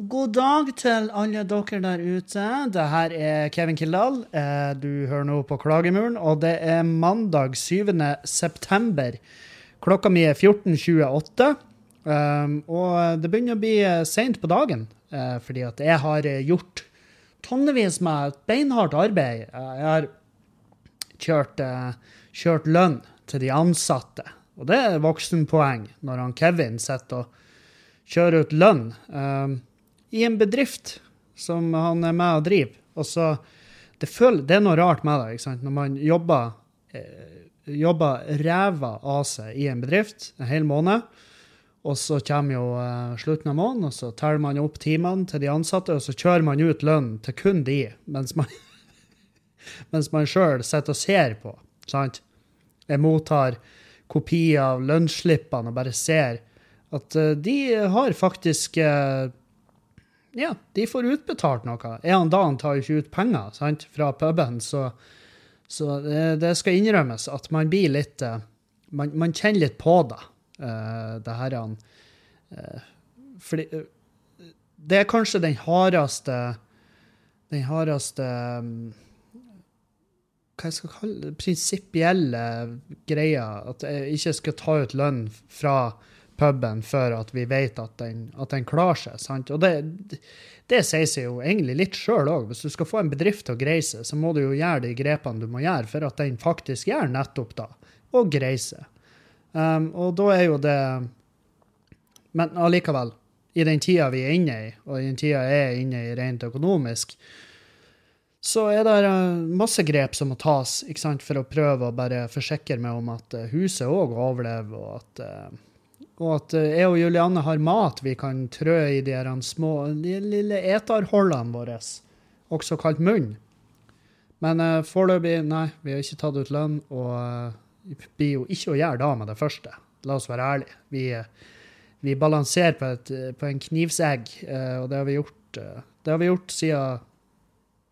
God dag til alle dere der ute. Det her er Kevin Kildahl. Eh, Du hører nå på Klagemuren, og det er mandag 7. september. Klokka mi er 14.28, um, og det begynner å bli seint på dagen, eh, fordi at jeg har gjort tonnevis med beinhardt arbeid. Eh, Jeg har kjørt, eh, kjørt lønn til de ansatte, og det er voksenpoeng når han Kevin sitter og kjører ut lønn. I en bedrift som han er med og driver. Og så, det, føler, det er noe rart med det. ikke sant? Når man jobber, eh, jobber ræva av seg i en bedrift en hel måned, og så kommer jo eh, slutten av måneden, og så teller man opp timene til de ansatte, og så kjører man ut lønn til kun de, mens man, mens man sjøl sitter og ser på. sant? Jeg mottar kopier av lønnsslippene og bare ser at eh, de har faktisk eh, ja, de får utbetalt noe. En da, han tar jo ikke ut penger sant, fra puben, så, så det, det skal innrømmes at man blir litt eh, Man, man kjenner litt på det, uh, det her han uh, Fordi uh, det er kanskje den hardeste Den hardeste um, Hva jeg skal kalle det? Prinsipielle greia. At jeg ikke skal ta ut lønn fra puben før at vi vet at den, at den klarer seg. sant? Og det, det sier seg jo egentlig litt sjøl òg. Hvis du skal få en bedrift til å greie seg, så må du jo gjøre de grepene du må gjøre for at den faktisk gjør nettopp da, og greier seg. Um, og da er jo det Men allikevel, i den tida vi er inne i, og i den tida jeg er inne i rent økonomisk, så er det uh, masse grep som må tas ikke sant, for å prøve å bare forsikre meg om at uh, huset òg overlever, og at uh, og at eh, jeg og Julianne har mat vi kan trø i de små, de lille eterhullene våre, også kalt munn. Men uh, foreløpig, nei, vi har ikke tatt ut lønn, og uh, blir jo ikke å gjøre da med det første. La oss være ærlige. Vi, vi balanserer på, et, på en knivsegg, uh, og det har vi gjort, uh, det har vi gjort siden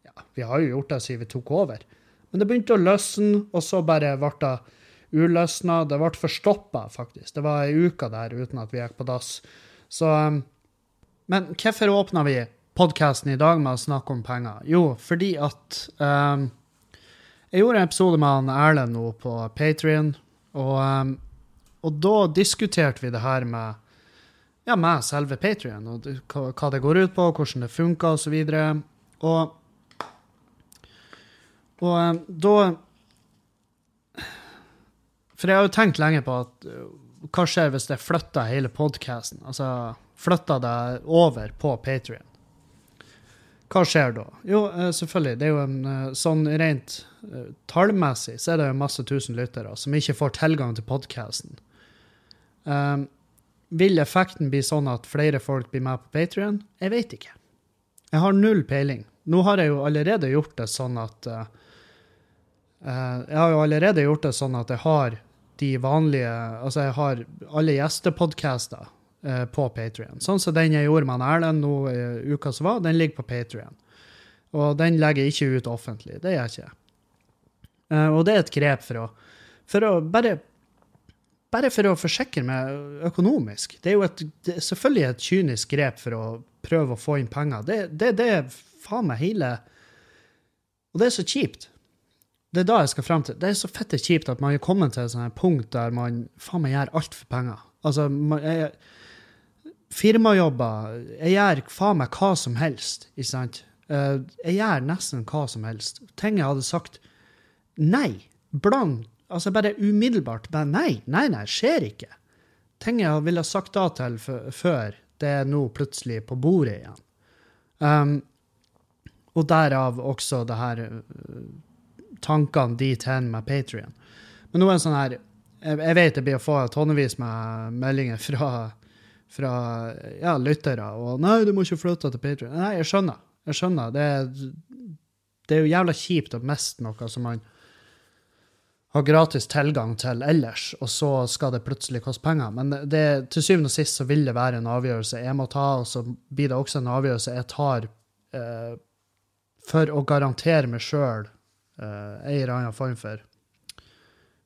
Ja, vi har jo gjort det siden vi tok over. Men det begynte å løsne, og så bare ble det uløsna. Det ble forstoppa, faktisk. Det var ei uke der uten at vi gikk på dass. Så um, Men hvorfor åpna vi podkasten i dag med å snakke om penger? Jo, fordi at um, Jeg gjorde en episode med han Erlend nå på Patrion, og, um, og da diskuterte vi det her med ja, med selve Patrion, og hva, det går ut på, hvordan det funker, osv. Og, og, og um, da for jeg har jo tenkt lenge på at uh, hva skjer hvis jeg flytter hele podkasten? Altså flytter det over på Patrion? Hva skjer da? Jo, uh, selvfølgelig, det er jo en uh, sånn rent tallmessig så er det jo masse tusen lyttere som ikke får tilgang til podkasten. Um, vil effekten bli sånn at flere folk blir med på Patrion? Jeg vet ikke. Jeg har null peiling. Nå har jeg jo allerede gjort det sånn at uh, Jeg har jo allerede gjort det sånn at jeg har de vanlige Altså, jeg har alle gjestepodcaster uh, på Patrion. Sånn som den jeg gjorde med Erlend nå i uka som var, den ligger på Patrion. Og den legger jeg ikke ut offentlig. Det gjør jeg ikke. Uh, og det er et grep for å, for å bare bare for å forsikre meg økonomisk. Det er jo et, det er selvfølgelig et kynisk grep for å prøve å få inn penger. Det, det, det faen meg hele Og det er så kjipt. Det er da jeg skal frem til. Det er så fette kjipt at man er kommet til et punkt der man faen meg gjør alt for penger. Altså, man, jeg, firmajobber Jeg gjør faen meg hva som helst, ikke sant? Uh, jeg gjør nesten hva som helst. Ting jeg hadde sagt nei, blank altså bare umiddelbart. Bare nei, nei, nei, skjer ikke. Ting jeg ville sagt da til før, det er nå plutselig på bordet igjen. Um, og derav også det her uh, tankene dit hen med Patrion. Men nå er det sånn her Jeg, vet jeg blir å få tonnevis med meldinger fra, fra ja, lyttere. Og 'Nei, du må ikke flytte til Patrion'. Nei, jeg skjønner. Jeg skjønner. Det er, det er jo jævla kjipt å miste noe som man har gratis tilgang til ellers, og så skal det plutselig koste penger. Men det, til syvende og sist så vil det være en avgjørelse jeg må ta, og så blir det også en avgjørelse jeg tar eh, for å garantere meg sjøl eh, en eller annen form for,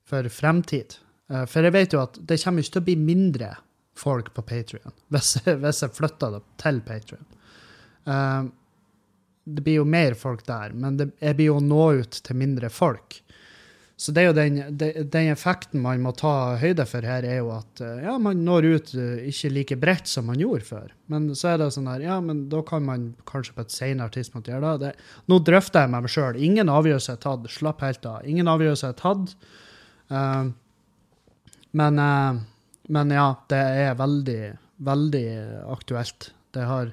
for fremtid. Uh, for jeg vet jo at det kommer ikke til å bli mindre folk på Patrion, hvis, hvis jeg flytter det til Patrion. Uh, det blir jo mer folk der, men det, jeg blir jo nå ut til mindre folk. Så det er jo den, den, effekten man må ta høyde for her, er jo at eh, ja, man når ut eh, ikke like bredt som man gjorde før. Men så er det sånn her, ja, men da kan man kanskje på et senere tidspunkt gjøre det. nå drøfter jeg med meg sjøl. Ingen avgjørelse er tatt. Slapp helt av. Ingen avgjørelse er tatt. Uh, men, uh, men ja, det er veldig, veldig aktuelt. Det har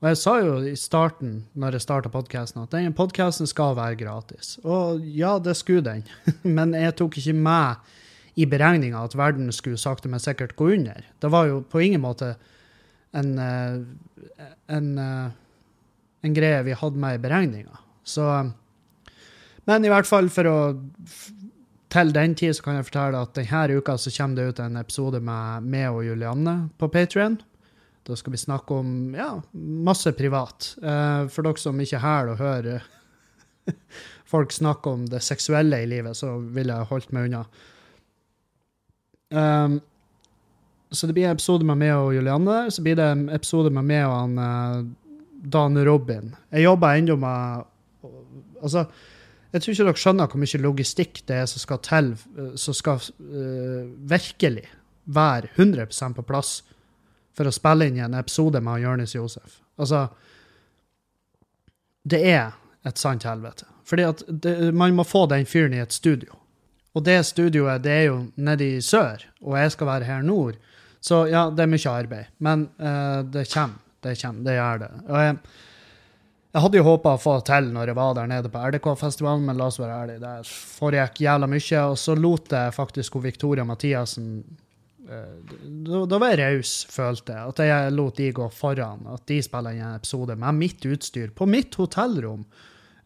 og jeg sa jo i starten, når jeg starta podkasten, at denne podkasten skal være gratis. Og ja, det skulle den, men jeg tok ikke med i beregninga at verden skulle sakte, men sikkert gå under. Det var jo på ingen måte en, eh, en, eh, en greie vi hadde med i beregninga. Så Men i hvert fall for å til den tid så kan jeg fortelle at denne uka så kommer det ut en episode med meg og Julianne på Patrion. Da skal vi snakke om ja, masse privat. Uh, for dere som ikke er her og hører folk snakke om det seksuelle i livet, så ville jeg holdt meg unna. Um, så det blir en episode med meg og Julianne. Så blir det en episode med meg og han, uh, Dan Robin. Jeg jobber ennå med Altså, jeg tror ikke dere skjønner hvor mye logistikk det er som skal til, eh, som skal uh, virkelig være 100% på plass for å spille inn en episode med Jonis Josef. Altså Det er et sant helvete. Fordi at det, man må få den fyren i et studio. Og det studioet det er jo nede i sør, og jeg skal være her nord. Så ja, det er mye arbeid. Men uh, det kommer. Det kommer. Det gjør det. Og jeg, jeg hadde jo håpa å få til når jeg var der nede på RDK-festivalen, men la oss være ærlige, det foregikk jævla mye. Og så lot jeg faktisk Victoria Mathiassen da, da, var jeg raus, følte jeg. At jeg lot de gå foran. At de spiller en episode med mitt utstyr på mitt hotellrom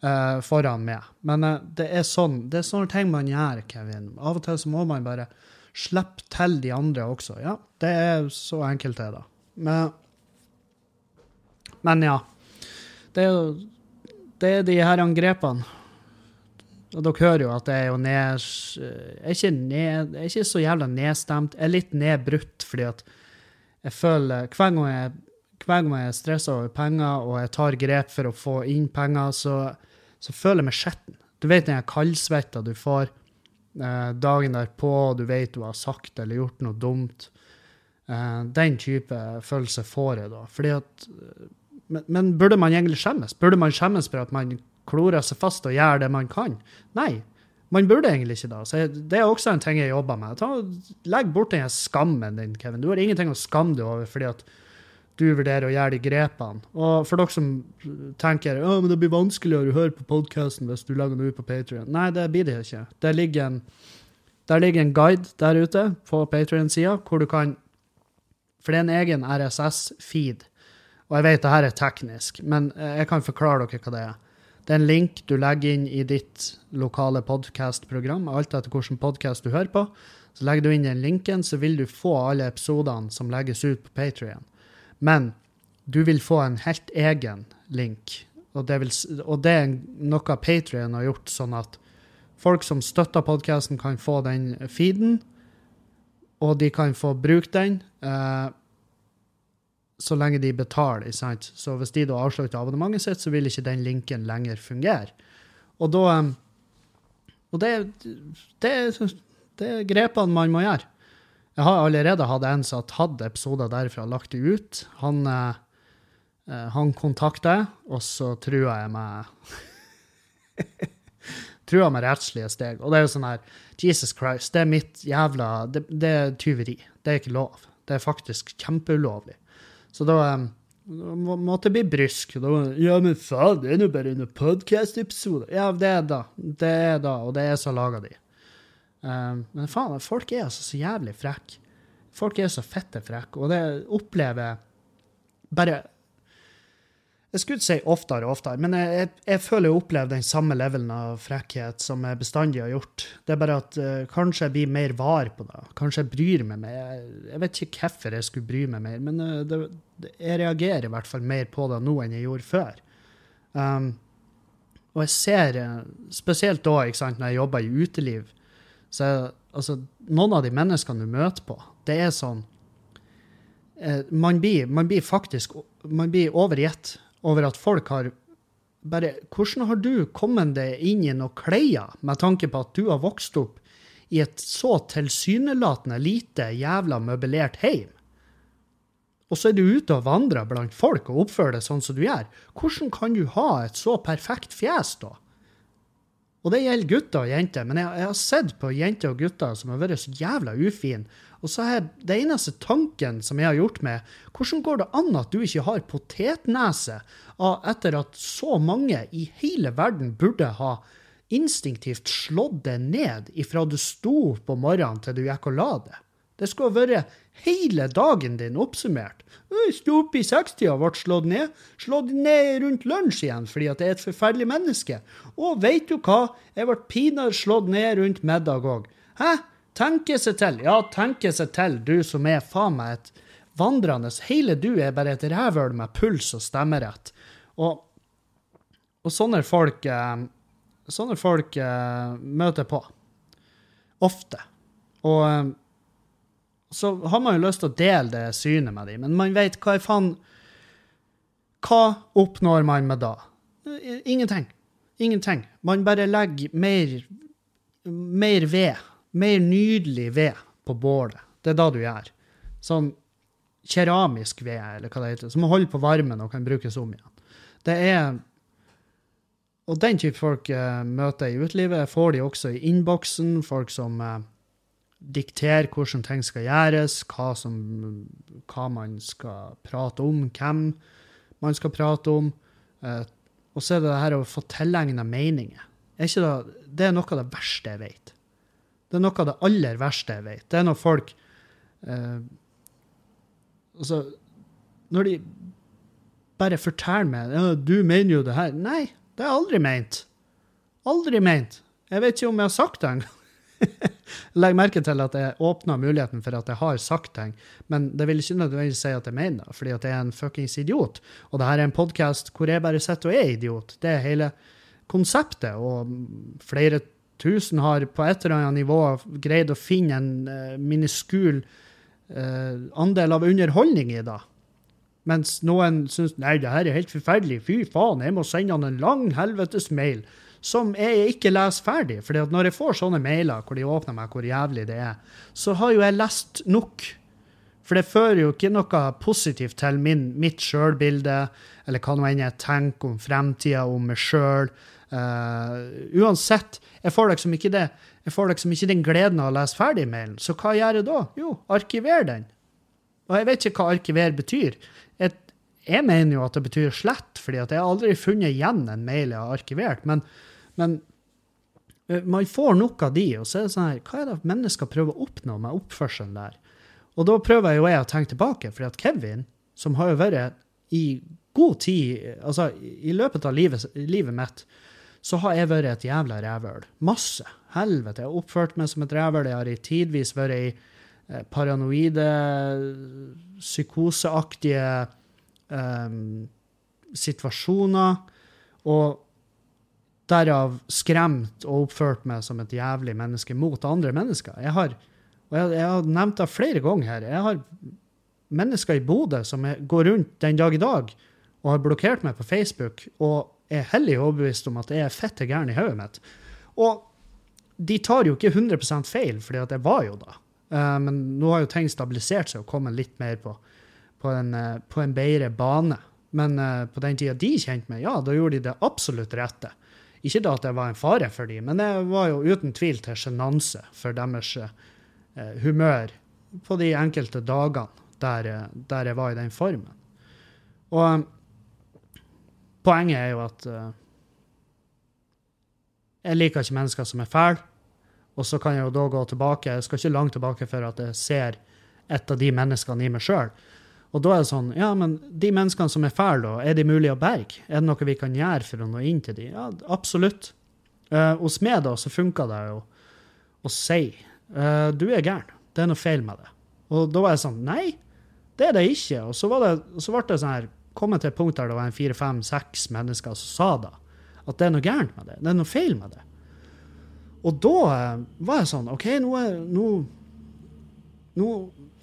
uh, foran meg. Men uh, det er sånn, det er sånne ting man gjør, Kevin. Av og til så må man bare slippe til de andre også. Ja, det er så enkelt det, da. Men, men ja. Det er det er de her angrepene og dere hører jo at jeg er jo ned, jeg er ikke, ned, er ikke så jævla nedstemt. Jeg er litt nedbrutt fordi at jeg føler Hver gang jeg, hver gang jeg er stressa over penger og jeg tar grep for å få inn penger, så, så føler jeg meg skitten. Du vet den kaldsvetta du får eh, dagen derpå, du vet du har sagt eller gjort noe dumt. Eh, den type følelse får jeg da. Fordi at men, men burde man egentlig skjemmes? Burde man skjemmes for at man klorer seg fast og gjøre det man kan. Nei, man burde egentlig ikke da. Det er også en ting jeg jobber med. Ta, legg bort den skammen din, Kevin. Du har ingenting å skamme deg over fordi at du vurderer å gjøre de grepene. Og for dere som tenker å, men det blir vanskeligere å høre på podkasten hvis du lager noe på Patrion. Nei, det blir det ikke. Det ligger en, der ligger en guide der ute på Patrion-sida hvor du kan For det er en egen RSS-feed. Og jeg vet det her er teknisk, men jeg kan forklare dere hva det er. Det er en link du legger inn i ditt lokale podkastprogram, alt etter hvilken podkast du hører på. Så legger du inn den linken, så vil du få alle episodene som legges ut på Patrion. Men du vil få en helt egen link, og det, vil, og det er noe Patrion har gjort, sånn at folk som støtter podkasten, kan få den feeden, og de kan få bruke den. Uh, så lenge de betaler. Sant? Så hvis de da avslutter abonnementet sitt, så vil ikke den linken lenger fungere. Og da Og det, det, det er grepene man må gjøre. Jeg har allerede hatt en som har tatt episoder derfra og lagt det ut. Han, eh, eh han kontakter jeg, og så truer jeg med Truer med rettslige steg. Og det er jo sånn her Jesus Christ, det er mitt jævla Det, det er tyveri. Det er ikke lov. Det er faktisk kjempeulovlig. Så da, da måtte jeg bli brysk. Da, ja, men faen, det er nå bare en podkast-episode. Ja, det er da. Det er da, og det er så laga de. Um, men faen, folk er altså så jævlig frekke. Folk er så fette frekke, og det opplever bare jeg skulle si oftere og oftere, men jeg, jeg, jeg, føler jeg opplever den samme levelen av frekkhet som jeg bestandig har gjort. Det er bare at uh, kanskje jeg blir mer var på det. Kanskje jeg bryr meg mer. Jeg, jeg vet ikke hvorfor jeg skulle bry meg mer, men uh, det, jeg reagerer i hvert fall mer på det nå enn jeg gjorde før. Um, og jeg ser, uh, spesielt da ikke sant, når jeg jobber i uteliv, så altså, noen av de menneskene du møter på, det er sånn eh, man, blir, man blir faktisk man blir overgitt over at folk har bare Hvordan har du kommet deg inn i noe kleier, med tanke på at du har vokst opp i et så tilsynelatende lite jævla møblert heim? Og så er du ute og vandrer blant folk og oppfører deg sånn som du gjør. Hvordan kan du ha et så perfekt fjes, da? Og det gjelder gutter og jenter, men jeg, jeg har sett på jenter og gutter som har vært så jævla ufine. Og så er det eneste tanken som jeg har gjort med, hvordan går det an at du ikke har potetnese etter at så mange i hele verden burde ha instinktivt slått det ned ifra du sto på morgenen til du gikk og la det? Det skulle vært hele dagen din oppsummert. Sto opp i sekstida og ble slått ned. Slått ned rundt lunsj igjen fordi at jeg er et forferdelig menneske. Og veit du hva, jeg ble pinadø slått ned rundt middag òg. Hæ? Tenke seg til. Ja, tenke seg til, du som er faen meg et vandrende Hele du er bare et rævhøl med puls og stemmerett. Og, og sånne folk eh, Sånne folk eh, møter på. Ofte. Og eh, så har man jo lyst til å dele det synet med dem, men man vet hva i faen Hva oppnår man med da? Ingenting. Ingenting. Man bare legger mer, mer ved. Mer nydelig ved på bålet. Det er da du gjør. Sånn keramisk ved, eller hva det heter, som holder på varmen og kan brukes om igjen. Det er Og den type folk uh, møter i utelivet. Får de også i innboksen. Folk som uh, dikterer hvordan ting skal gjøres, hva, som, hva, man skal prate om, hvem man skal prate om. Eh, og så er det det her å få tilegna meninger. Er det, det, er noe av det verste jeg vet. Det er noe av det aller verste jeg vet. Det er når folk eh, Altså, når de bare forteller meg ja, 'Du mener jo det her.' Nei, det har jeg aldri ment. Aldri ment. Jeg vet ikke om jeg har sagt det engang. Legg merke til at jeg åpner muligheten for at jeg har sagt ting, men det vil ikke nødvendigvis si at jeg mener det, fordi at jeg er en fuckings idiot. Og det her er en podkast hvor jeg bare sitter og er idiot. Det er hele konseptet. Og flere tusen har på et eller annet nivå greid å finne en uh, miniskul uh, andel av underholdning i det. Mens noen syns nei, det her er helt forferdelig, fy faen, jeg må sende han en lang helvetes mail som jeg ikke leser ferdig. For når jeg får sånne mailer hvor de åpner meg hvor jævlig det er, så har jo jeg lest nok. For det fører jo ikke noe positivt til min, mitt sjølbilde, eller hva nå enn jeg tenker om fremtida, om meg sjøl. Uh, uansett, jeg får liksom ikke det. Jeg får liksom ikke den gleden av å lese ferdig mailen. Så hva gjør jeg da? Jo, arkiver den. Og jeg vet ikke hva arkiver betyr. Et, jeg mener jo at det betyr slett, fordi jeg har aldri funnet igjen en mail jeg har arkivert. Men men eh, man får nok av de, og så er det sånn her Hva er det mennesker prøver å oppnå med oppførselen der? Og da prøver jo jeg å tenke tilbake, for at Kevin, som har jo vært i god tid Altså, i løpet av livet, livet mitt, så har jeg vært et jævla rævøl. Masse. Helvete. Jeg har oppført meg som et rævøl. Jeg har i tidvis vært i eh, paranoide, psykoseaktige um, situasjoner. Og Derav skremt og oppført meg som et jævlig menneske mot andre mennesker. Jeg har, og jeg, jeg har nevnt det flere ganger her. Jeg har mennesker i Bodø som går rundt den dag i dag og har blokkert meg på Facebook og er hellig overbevist om at jeg er fette gæren i hodet mitt. Og de tar jo ikke 100% feil, for jeg var jo da. Uh, men nå har jo ting stabilisert seg og kommet litt mer på, på, en, uh, på en bedre bane. Men uh, på den tida de kjente meg, ja, da gjorde de det absolutt rette. Ikke da at jeg var en fare for dem, men jeg var jo uten tvil til sjenanse for deres eh, humør på de enkelte dagene der, eh, der, jeg var i den formen. Og poenget er jo at uh, jeg liker ikke mennesker som er fæle. Og så kan jeg jo da gå tilbake, jeg skal ikke langt tilbake før at jeg ser et av de menneskene i meg sjøl. Og da er det sånn, ja, men de menneskene som er fæle, da, er de mulig å berge? Er det noe vi kan gjøre for å nå inn til de? Ja, absolutt. Uh, hos meg da, så funka det jo å si uh, du er gæren, det er noe feil med det. Og da var jeg sånn, nei, det er det ikke. Og så, det, så ble det sånn her, kommet til et punkt der det var en fire, fem, seks mennesker som sa da, at det er noe gærent med det, det er noe feil med det. Og da uh, var jeg sånn, OK, nå, er, nå nå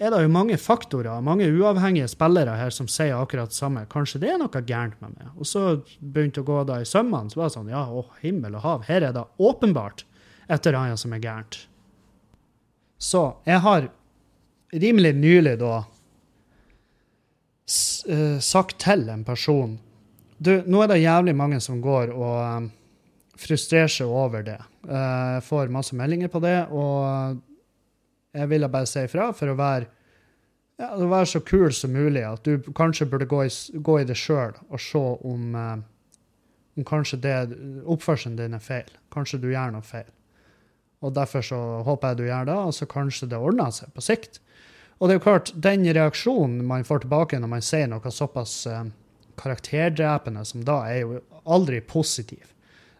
er det jo mange faktorer, mange uavhengige spillere her som sier akkurat det samme. Kanskje det er noe gærent med meg. Og så begynte å gå da i sømmene. Så var det sånn, ja, å himmel og hav, her er det åpenbart et eller annet som er gærent. Så jeg har rimelig nylig da sagt til en person Du, nå er det jævlig mange som går og um, frustrerer seg over det. Uh, jeg får masse meldinger på det, og jeg ville bare si ifra for å være, ja, å være så kul som mulig. At du kanskje burde gå i, gå i det sjøl og se om, om kanskje det, oppførselen din er feil. Kanskje du gjør noe feil. Og Derfor så håper jeg du gjør det, og så kanskje det ordner seg på sikt. Og det er jo klart, den reaksjonen man får tilbake når man sier noe såpass uh, karakterdrepende som da, er jo aldri positiv.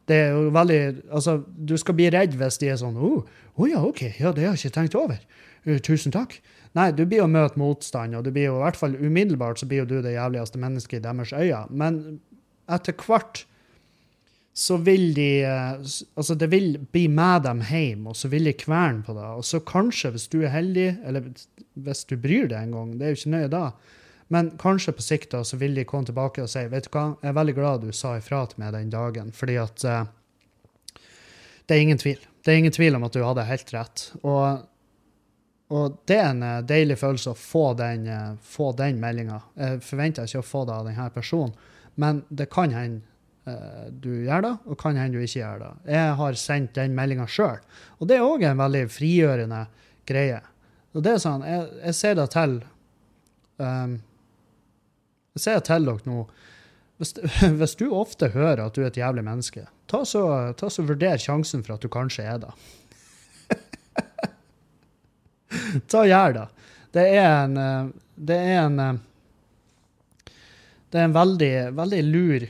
Det er jo veldig Altså, du skal bli redd hvis de er sånn Å oh, oh ja, OK, ja, det har jeg ikke tenkt over. Uh, tusen takk. Nei, du blir å møte motstand, og du blir jo i hvert fall umiddelbart så blir jo du det jævligste mennesket i deres øyne. Men etter hvert så vil de eh, Altså, det vil bli med dem hjem, og så vil de kverne på det. Og så kanskje, hvis du er heldig, eller hvis du bryr deg en gang, det er jo ikke nøye da, men kanskje på sikt da, så vil de komme tilbake og si vet du hva, jeg er veldig glad du sa ifra til meg den dagen, fordi at uh, det er ingen tvil. Det er ingen tvil om at du hadde helt rett. Og, og det er en uh, deilig følelse å få den, uh, den meldinga. Jeg forventer ikke å få det av denne personen, men det kan hende Eh, du gjør det, og kan hende du ikke gjør det. Jeg har sendt den meldinga sjøl, og det er òg en veldig frigjørende greie. Og det er sånn, jeg, jeg ser det til um, Jeg ser det til dere nå. Hvis, hvis, du ofte hører at du er et jævlig menneske, ta så, ta så vurder sjansen for at du kanskje er det. ta og gjør det. Det er en eh, Det er en eh, Det er en veldig, veldig lur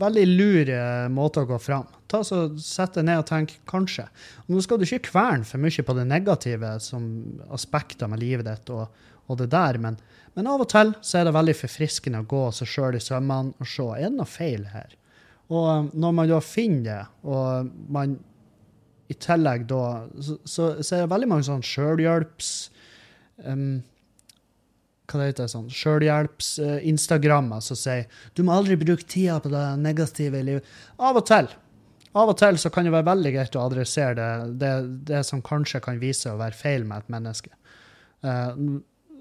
veldig lur måte å gå fram. Ta så Sett deg ned og tenk kanskje. Og nå skal du ikke kverne for mye på det negative som aspekter med livet ditt og, og det der, men, men, av og til så er det veldig forfriskende å gå seg sjøl i sømmene og se er det noe feil her. Og eh, når man da finner det, og man i tillegg da Så, så, så er det veldig mange sånn sjølhjelps um, hva det heter sånn, sjølhjelps-instagrammer som sier du må aldri bruke tida på det negative i livet. Av og til. Av og til så kan det være veldig greit å adressere det, det, det som kanskje kan vise å være feil med et menneske. Uh,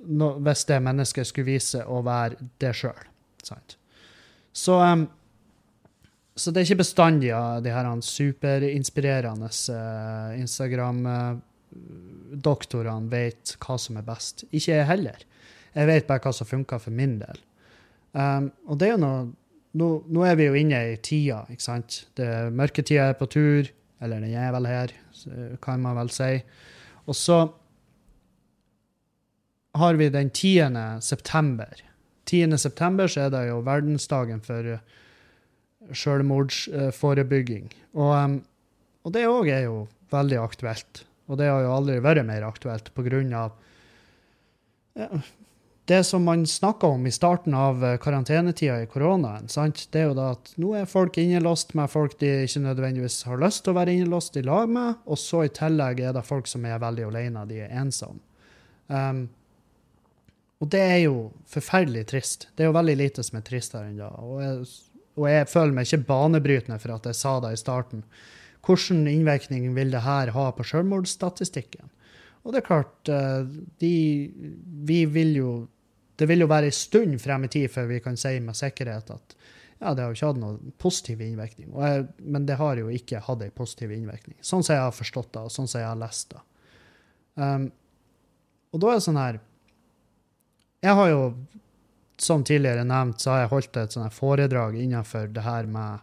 no, hvis det mennesket skulle vise å være det sjøl. Så, um, så det er ikke bestandig av de her superinspirerende uh, Instagram-doktorene vet hva som er best. Ikke jeg heller. Jeg vet bare hva som funker for min del. Um, og det er jo noe nå, nå, er vi jo inne i tida, ikke sant. Det, mørketida er på tur, eller den er vel her, kan man vel si. Og så har vi den 10. september. 10. september så er det jo verdensdagen for selvmordsforebygging. Og, um, og det òg er jo veldig aktuelt. Og det har jo aldri vært mer aktuelt på grunn av det som man snakka om i starten av eh, karantenetida i koronaen, sant? det er jo da at nå er folk innelåst med folk de ikke nødvendigvis har lyst til å være innelåst i lag med, og så i tillegg er det folk som er veldig alene, de er ensomme. Um, og det er jo forferdelig trist. Det er jo veldig lite som er trist her ennå. Og, jeg, og jeg føler meg ikke banebrytende for at jeg sa det i starten. Hvilken innvirkning vil det her ha på selvmordsstatistikken? Og det er klart, eh, de, vi vil jo det vil jo være en stund frem i tid før vi kan si med sikkerhet at ja, det har jo ikke hatt noen positiv innvirkning. Men det har jo ikke hatt en positiv innvirkning. Sånn som jeg har forstått det, og sånn som jeg har lest det. Um, og da er det sånn her Jeg har jo, som tidligere nevnt, så har jeg holdt et sånt foredrag innenfor det her med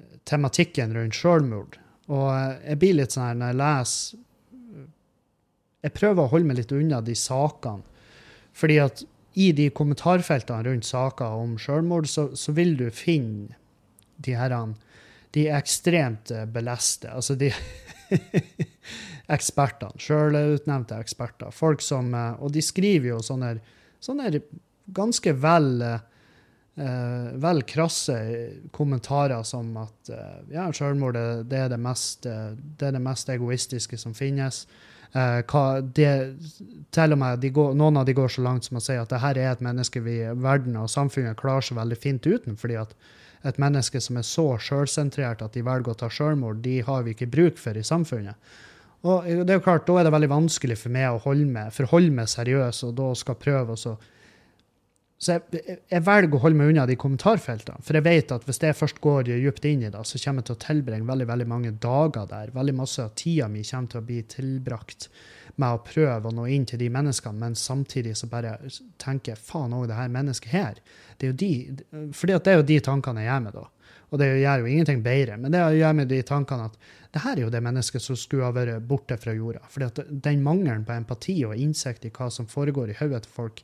eh, tematikken rundt selvmord. Og jeg blir litt sånn her når jeg leser Jeg prøver å holde meg litt unna de sakene. Fordi at i de kommentarfeltene rundt saker om selvmord, så, så, vil du finne de herrene de ekstremt eh, beleste, altså de ekspertene, sjølutnevnte eksperter. Folk som eh, Og de skriver jo sånne, sånne ganske vel uh, vel krasse kommentarer som at ja, selvmord det det, det er det mest egoistiske som finnes. Eh, hva det, til og med går, Noen av de går så langt som å si at det her er et menneske vi, verden og samfunnet klarer seg veldig fint uten. fordi at et menneske som er så sjølsentrert at de velger å ta sjølmord, de har vi ikke bruk for i samfunnet. Og det er jo klart, Da er det veldig vanskelig for meg å holde med, forholde meg seriøs og da skal prøve å så jeg, jeg, velger å holde meg unna de kommentarfeltene. For jeg vet at hvis jeg først går dypt inn i det, så kommer jeg til å tilbringe veldig veldig mange dager der. Veldig masse av tida mi kommer til å bli tilbrakt med å prøve å nå inn til de menneskene, men samtidig så bare tenker jeg faen òg, det her mennesket her. Det er jo de, fordi det er jo de tankene jeg gjør med da. Og det gjør jo ingenting bedre, men det gjør med de tankene at det her er jo det mennesket som skulle ha vært borte fra jorda. For den mangelen på empati og innsikt i hva som foregår i hodet til folk,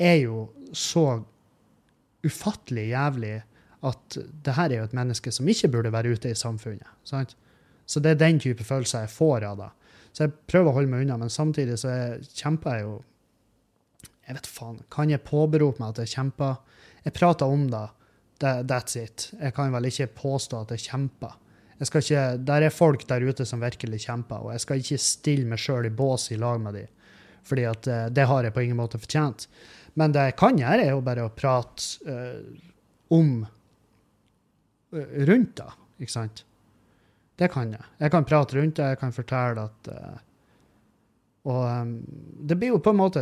er jo så ufattelig jævlig at det her er jo et menneske som ikke burde være ute i samfunnet. Sant? Så det er den type følelser jeg får av det. Så jeg prøver å holde meg unna, men samtidig så jeg kjemper jeg jo Jeg vet faen. Kan jeg påberope meg at jeg kjemper? Jeg prater om det. That's it. Jeg kan vel ikke påstå at jeg kjemper. Ikke, der er folk der ute som virkelig kjemper, og jeg skal ikke stille meg sjøl i bås i lag med dem. Fordi at eh, det har jeg på ingen måte fortjent. Men det jeg kan gjøre, er jo bare å prate uh, om uh, rundt det, ikke sant? Det kan jeg. Jeg kan prate rundt det, jeg kan fortelle at uh, Og um, det blir jo på en måte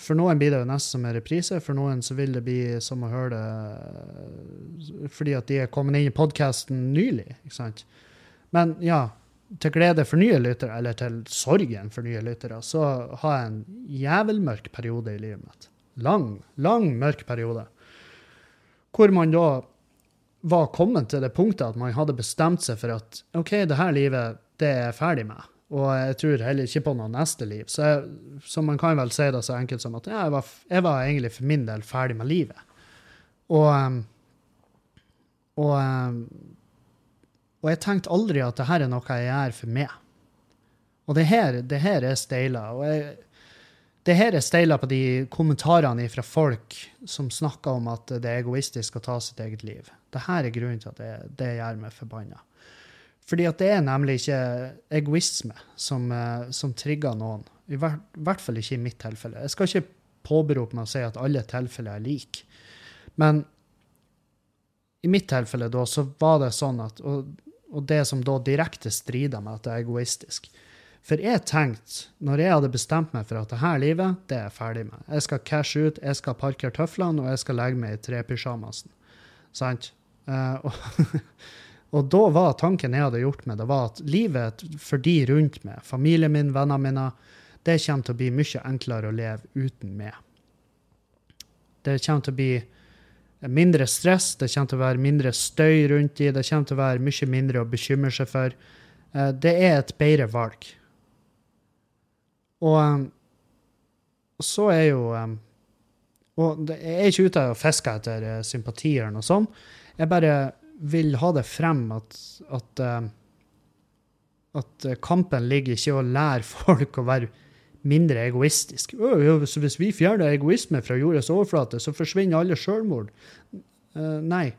For noen blir det jo nesten som en reprise, for noen så vil det bli som å høre det fordi at de er kommet inn i podkasten nylig, ikke sant? Men ja, til glede for nye lyttere, eller til sorgen for nye lyttere, så har jeg en jævelmørk periode i livet mitt lang, lang, mørk periode. Hvor man da var kommet til det punktet at man hadde bestemt seg for at OK, det her livet det er jeg ferdig med. Og jeg tror heller ikke på noe neste liv. Så, jeg, så man kan vel si det så enkelt som at ja, jeg, var, jeg, var, egentlig for min del ferdig med livet. Og, um, og, um, og jeg tenkte aldri at det her er noe jeg gjør for meg. Og det her, det her er steila. Og jeg, det her er steila på de kommentarene fra folk som snakker om at det er egoistisk å ta sitt eget liv. Dette er grunnen til at det, det gjør meg forbanna. Fordi at det er nemlig ikke egoisme som, eh, som trigger noen. I hvert, hvert, fall ikke i mitt tilfelle. Jeg skal ikke påberope meg å si at alle tilfeller er like. Men i mitt tilfelle da, så var det sånn at Og, og det som da direkte strider med at det er egoistisk, for jeg tenkte, når jeg hadde bestemt meg for at dette livet, det er jeg ferdig med. Jeg skal cashe ut, jeg skal parkere tøflene, og jeg skal legge meg i trepysjamasen. Sant? Uh, og, da var tanken jeg hadde gjort meg, det var at livet for de rundt meg, familien min, vennene mine, det kommer til å bli mye enklere å leve uten meg. Det kommer til å bli mindre stress, det kommer til å være mindre støy rundt de, det kommer til å være mye mindre å bekymre seg for. Uh, det er et bedre valg. Og, um, så er jo um, Og jeg er ikke ute og fisker etter sympati eller noe sånt. Jeg bare vil ha det frem at, at, uh, at kampen ligger ikke i å lære folk å være mindre egoistisk. Så hvis vi fjerner egoisme fra jordas overflate, så forsvinner alle sjølmord. Uh, nei.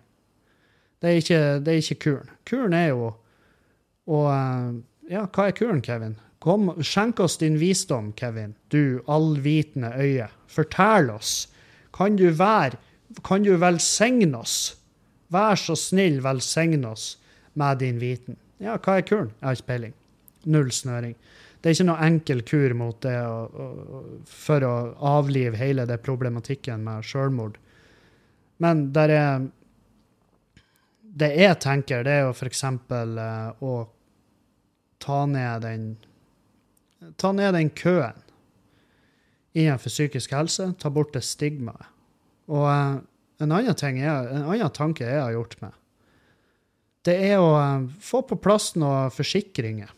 Det er, ikke, det er ikke kuren. Kuren er jo å Ja, hva er kuren, Kevin? Kom, skjenk oss din visdom, Kevin, du allvitende øye. Fortell oss. Kan du være Kan du velsigne oss? Vær så snill, velsign oss med din viten. Ja, hva er kuren? Jeg har ikke peiling. Null snøring. Det er ikke noe enkel kur mot det å, å, for å avlive hele det problematikken med sjølmord. Men der er Det jeg tenker, det er jo f.eks. Uh, å ta ned den ta ned den køen innenfor psykisk helse. Ta bort det stigmaet. Og uh, en, annen er, en annen tanke jeg har gjort meg, det er å uh, få på plass noen forsikringer.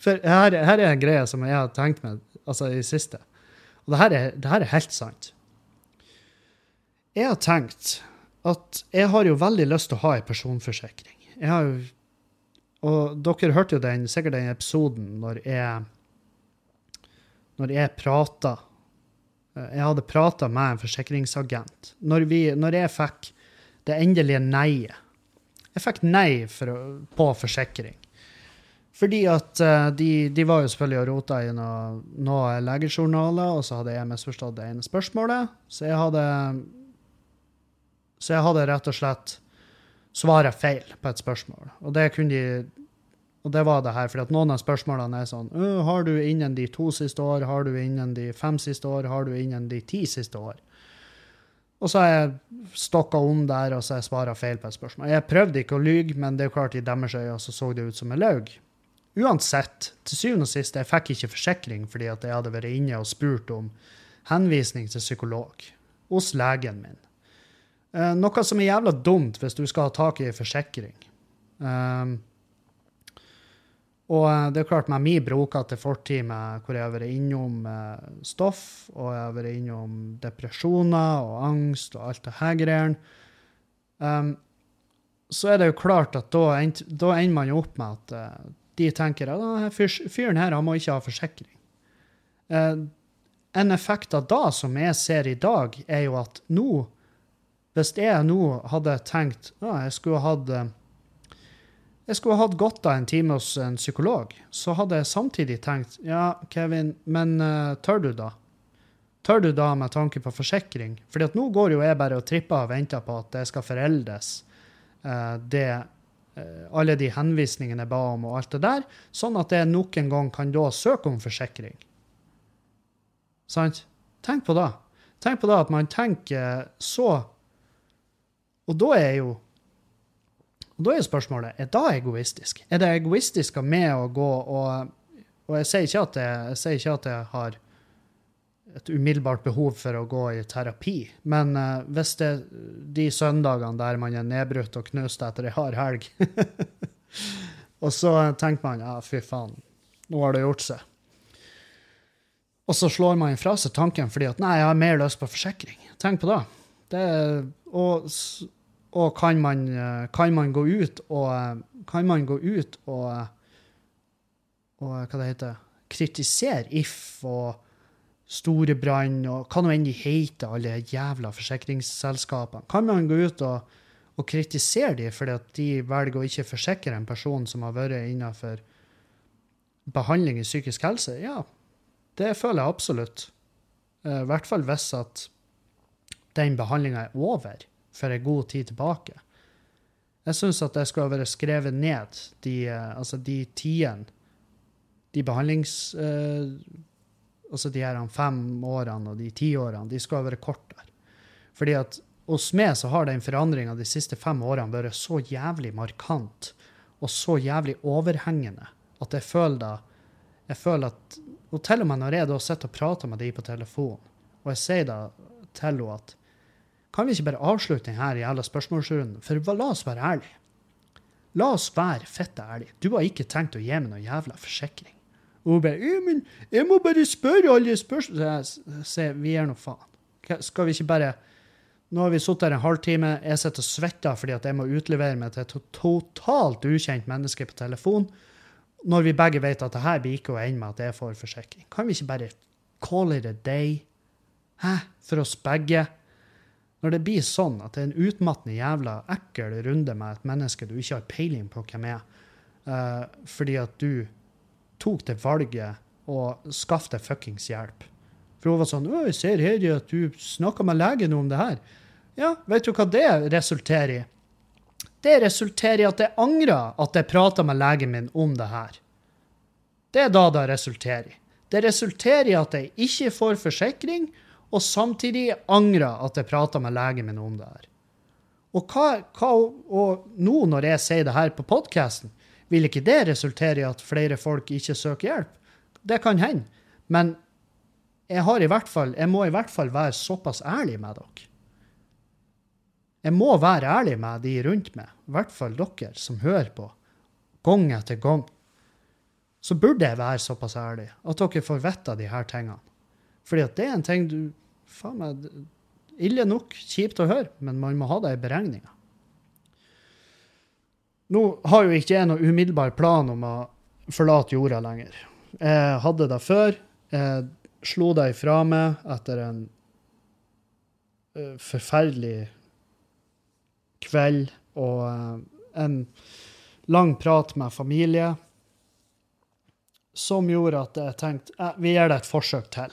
For her, her, er en greie som jeg har tenkt meg altså i siste. Og det her, er, det her er helt sant. Jeg har tenkt at jeg har jo veldig lyst til å ha en personforsikring. Jeg har jo og dere hørte jo den, sikkert den episoden når jeg når jeg prata eh, Jeg hadde prata med en forsikringsagent. Når, vi, når jeg fikk det endelige nei-et Jeg fikk nei for, på forsikring. Fordi at eh, de, de var jo selvfølgelig og rota i noen noe legejournaler, og så hadde jeg misforstått det ene spørsmålet. Så jeg hadde Så jeg hadde rett og slett svara feil på et spørsmål. Og det kunne de og det var det her, for noen av spørsmålene er sånn «Øh, Har du innen de to siste år? Har du innen de fem siste år? Har du innen de ti siste år? Og så har jeg stokka om der, og så har jeg svara feil på et spørsmål. Jeg prøvde ikke å lyge, men det er jo klart i deres øyne så så det ut som jeg løy. Uansett, til syvende og sist, jeg fikk ikke forsikring fordi at jeg hadde vært inne og spurt om henvisning til psykolog hos legen min. Eh, noe som er jævla dumt hvis du skal ha tak i forsikring. Um, og eh, det er klart, med min brokete fortid med hvor jeg har vært innom eh, stoff, og jeg har vært innom depresjoner og angst og alt det her greiene, um, så er det jo klart at da, da ender man jo opp med at uh, de tenker at fyren her han må ikke ha forsikring. Uh, en effekt av da, som jeg ser i dag, er jo at nå Hvis jeg nå hadde tenkt at jeg skulle hatt jeg skulle hatt godt av en time hos en psykolog, så hadde jeg samtidig tenkt ja, Kevin, men uh, tør du da? Tør du da med tanke på forsikring? Fordi at nå går jo jeg bare og tripper og venter på at det skal foreldes, uh, det, uh, alle de henvisningene jeg ba om og alt det der, sånn at jeg nok en gang kan da søke om forsikring. Sant? Tenk på det. Tenk på det at man tenker så Og da er jo og da er spørsmålet er da egoistisk. Er det egoistisk av meg å gå og Og jeg sier ikke at jeg, jeg, sier ikke at jeg har et umiddelbart behov for å gå i terapi, men uh, hvis det er de søndagene der man er nedbrutt og knust etter ei hard helg, og så tenker man ja, fy faen, nå har det gjort seg. Og så slår man fra seg tanken fordi at nei, jeg har mer lyst på forsikring. Tenk på det. det og og kan man, eh, kan man, gå ut og Kan man gå ut og, og Hva det heter Kritisere If og Storebrann og hva nå enn de heter, alle jævla forsikringsselskapene. Kan man gå ut og, og kritisere dem fordi at de velger å ikke forsikre en person som har vært innenfor behandling i psykisk helse? Ja, det føler jeg absolutt. Eh, I hvert fall hvis at den behandlinga er over for en god tid tilbake. Jeg syns at det skulle vært skrevet ned, de, eh, altså de tidene, de behandlings... Eh, altså de her fem årene og de ti årene, de skulle vært kortere. Fordi at hos meg så har den forandringa de siste fem årene vært så jævlig markant og så jævlig overhengende at jeg føler da jeg føler at, Og til og med når jeg da sitter og prater med de på telefon, og jeg sier da til henne at kan vi ikke bare avslutte denne jævla spørsmålsrunden? For la oss være ærlige. La oss være fette ærlige. Du har ikke tenkt å gi meg noen jævla forsikring. Og hun bare men 'Jeg må bare spørre alle spørsmål' Se, vi gir nå faen. Skal vi ikke bare Nå har vi sittet her en halvtime, jeg sitter og svetter fordi at jeg må utlevere meg til et totalt ukjent menneske på telefon, når vi begge vet at det her blir ikke å ende med at jeg får forsikring. Kan vi ikke bare call it a day? Hæ? For oss begge? Når det blir sånn at det er en utmattende jævla ekkel runde med et menneske du ikke har peiling på hvem er, uh, fordi at du tok det valget og skaffe deg fuckings hjelp. For hun var sånn 'Å, 'Jeg ser her at du snakka med legen om det her.' Ja, vet du hva det resulterer i? Det resulterer i at jeg angrer at jeg prata med legen min om det her. Det er da det resulterer i. Det resulterer i at jeg ikke får forsikring, og samtidig angra at jeg prata med legen min om det her. Og, hva, hva, og nå når jeg sier det her på podkasten, vil ikke det resultere i at flere folk ikke søker hjelp? Det kan hende. Men jeg, har i hvert fall, jeg må i hvert fall være såpass ærlig med dere. Jeg må være ærlig med de rundt meg, i hvert fall dere som hører på, gang etter gang. Så burde jeg være såpass ærlig at dere får vite de her tingene. Fordi at det er en ting du Faen meg Ille nok, kjipt å høre, men man må ha det i beregninga. Nå har jo ikke jeg noen umiddelbar plan om å forlate jorda lenger. Jeg hadde det før. Jeg slo det ifra meg etter en uh, forferdelig kveld og uh, en lang prat med familie. som gjorde at jeg tenkte eh, vi gir det et forsøk til.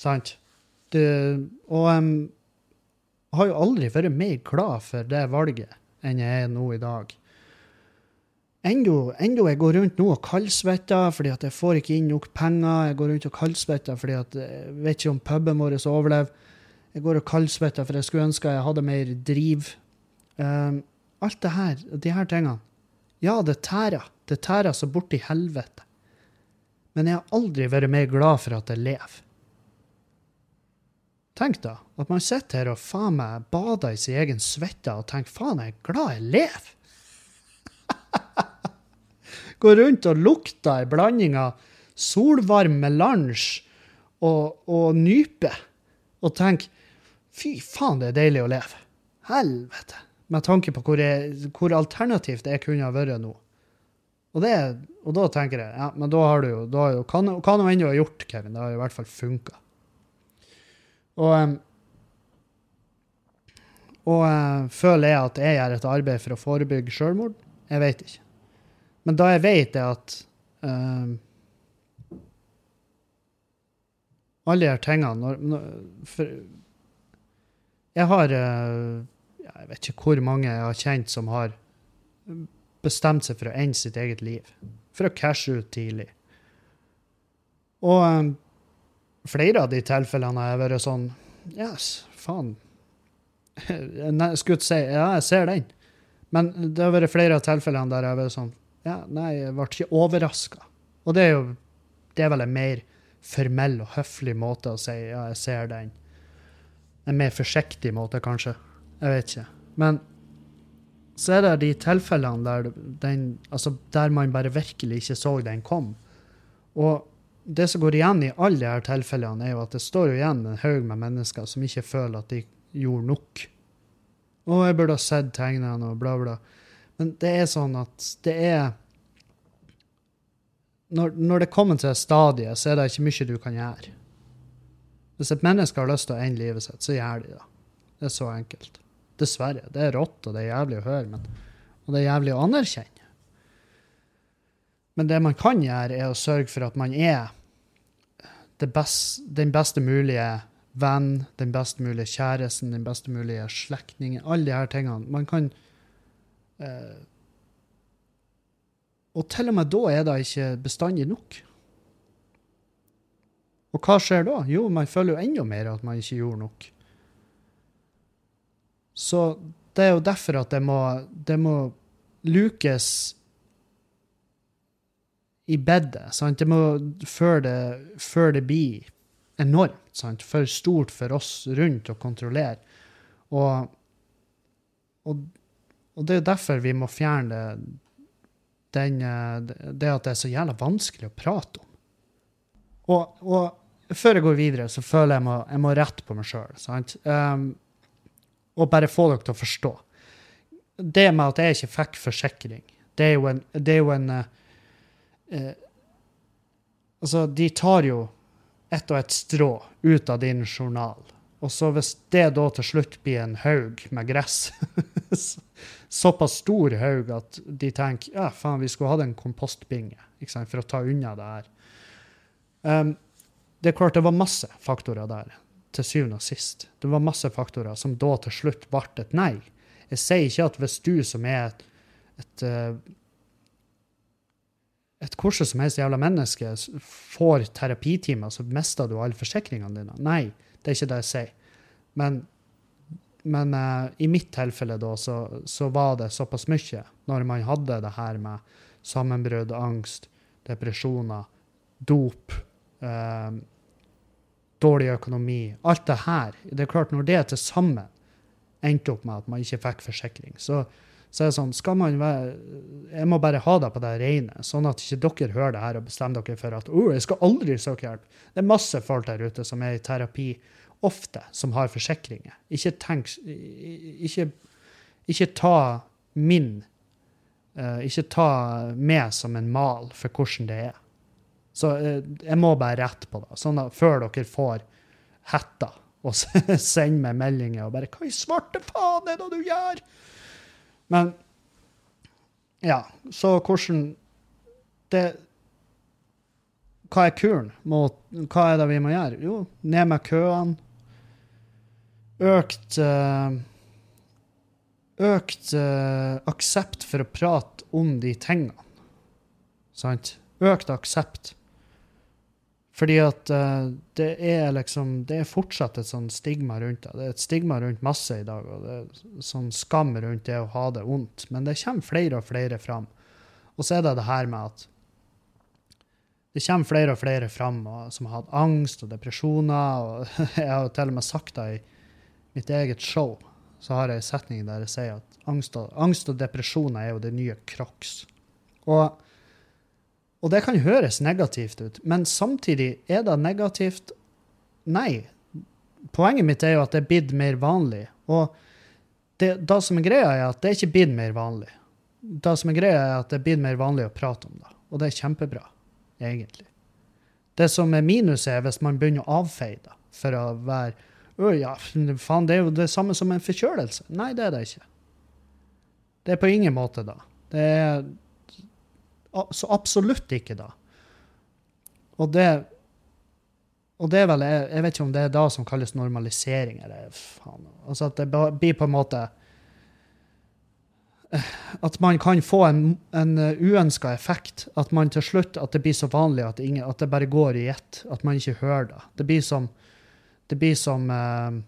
Sant? Du, og jeg har jo aldri vært mer glad for det valget enn jeg er nå i dag. Enda, enda jeg går rundt nå og kaldsvetter fordi at jeg får ikke inn nok penger. Jeg går rundt og kaldsvetter fordi at jeg vet ikke om puben vår overlever. Jeg går og kaldsvetter for jeg skulle ønske jeg hadde mer driv. Um, alt det her, de her tingene. Ja, det tærer. Det tærer så borti helvete. Men jeg har aldri vært mer glad for at jeg lever. Tenk da, at man sitter her og faen meg bader i sin egen svette og tenker faen, jeg er glad jeg lever. Går rundt og lukter en blanding av solvarm melange og, og nype og tenker fy faen, det er deilig å leve. Helvete. Med tanke på hvor, jeg, hvor alternativt jeg kunne ha vært nå. Og, det, og, da tenker jeg ja, men da har du jo, da har jo nå enn du har gjort, Kevin, det har i hvert fall funka. Og, um, og føler jeg at jeg gjør et arbeid for å forebygge selvmord? Jeg vet ikke. Men da jeg vet det at uh, Alle de tingene når, når, for, Jeg har uh, Jeg vet ikke hvor mange jeg har kjent som har bestemt seg for å ende sitt eget liv. For å cashe ut tidlig. Og um, flere av de tilfellene har jeg vært sånn Yes, faen. Jeg skulle si Ja, jeg ser den. Men det har vært flere av tilfellene der jeg har vært sånn Ja, nei, jeg ble ikke overraska. Og det er jo Det er vel en mer formell og høflig måte å si ja, jeg ser den. En mer forsiktig måte, kanskje. Jeg vet ikke. Men så er det de tilfellene der, den, altså der man bare virkelig ikke så den kom. Og det som går igjen i alle disse tilfellene, er jo at det står jo igjen en haug med mennesker som ikke føler at de gjorde nok. Å, jeg burde ha sett tegnene og bla, bla. Men det er sånn at det er når, når det kommer til stadiet, så er det ikke mye du kan gjøre. Hvis et menneske har lyst til å ende livet sitt, så gjør de det. Det er så enkelt. Dessverre. Det er rått, og det er jævlig å høre, men, og det er jævlig å anerkjenne. Men det man kan gjøre, er å sørge for at man er best, den beste mulige venn, den best mulige kjæresten, den best mulige slektningen. Alle de her tingene. Man kan eh, Og til og med da er det ikke bestandig nok. Og hva skjer da? Jo, man føler jo enda mer at man ikke gjorde nok. Så det er jo derfor at det må, det må lukes i bedet. Sant? Det må, før, det, før det blir enormt. Sant? For stort for oss rundt å kontrollere. Og, og, og det er derfor vi må fjerne den, det at det er så jævla vanskelig å prate om. Og, og før jeg går videre, så føler jeg må, jeg må rette på meg sjøl. Um, og bare få dere til å forstå. Det med at jeg ikke fikk forsikring, det er jo en, det er jo en uh, uh, Altså, de tar jo ett og ett strå ut av din journal. Og så hvis det da til slutt blir en haug med gress, såpass stor haug at de tenker ja, faen, vi skulle hatt en kompostbinge for å ta unna det her. Um, det er klart det var masse faktorer der til syvende og sist. Det var masse faktorer som da til slutt ble et nei. Jeg sier ikke at hvis du som er et, et, eh, et hvordan som helst jævla menneske får terapitimer, så mister du alle forsikringene dine. Nei, det er ikke det jeg sier. Men, men uh, i mitt tilfelle da, så, så, var det såpass mye når man hadde det her med sammenbrudd, angst, depresjoner, dop. Uh, dårlig økonomi. Alt det her. Det er klart, når det til sammen endte opp med at man ikke fikk forsikring, så, så er det sånn skal man være, Jeg må bare ha det på det rene, sånn at ikke dere hører det her og bestemmer dere for at oh, jeg skal aldri søke hjelp. Det er masse folk der ute som er i terapi ofte, som har forsikringer. Ikke tenk Ikke, ikke ta min uh, Ikke ta meg som en mal for hvordan det er. Så uh, jeg må bare rette på det, sånn at før dere får hetta og sender meg meldinger og bare 'Hva i svarte faen er det du gjør?' Men ja, så hvordan det hva er kuren? Mot, hva er det vi må gjøre? Jo, ned med køene. Økt eh, Økt eh, aksept for å prate om de tingene. Sant? Økt aksept. Fordi at uh, det er liksom Det er fortsatt et sånn stigma rundt det. Det er et stigma rundt masse i dag, og det er sånn skam rundt det å ha det vondt. Men det kommer flere og flere fram. Og så er det det her med at det kommer flere og flere fram og, som har hatt angst og depresjoner. og Jeg har jo til og med sagt det i mitt eget show. Så har jeg en setning der jeg sier at angst og, angst og depresjoner er jo det nye crocs. Og, og det kan høres negativt ut, men samtidig er det negativt Nei. Poenget mitt er jo at det er blitt mer vanlig. Og det, det som er greia, er at det er ikke blitt mer vanlig. Det som er greia, er at det er blitt mer vanlig å prate om det. Og det er kjempebra egentlig. Det som er minuset, er hvis man begynner å avfeie det for å være Å ja, faen, det er jo det samme som en forkjølelse. Nei, det er det ikke. Det er på ingen måte da. Det er så absolutt ikke da. Og det og det er vel, jeg, vet ikke om det er da som kalles normalisering, eller faen. Altså at det blir på en måte at man kan få en, en uønska effekt. At man til slutt at det blir så vanlig at, ingen, at det bare går i ett. At man ikke hører det. Det blir som, det blir som eh,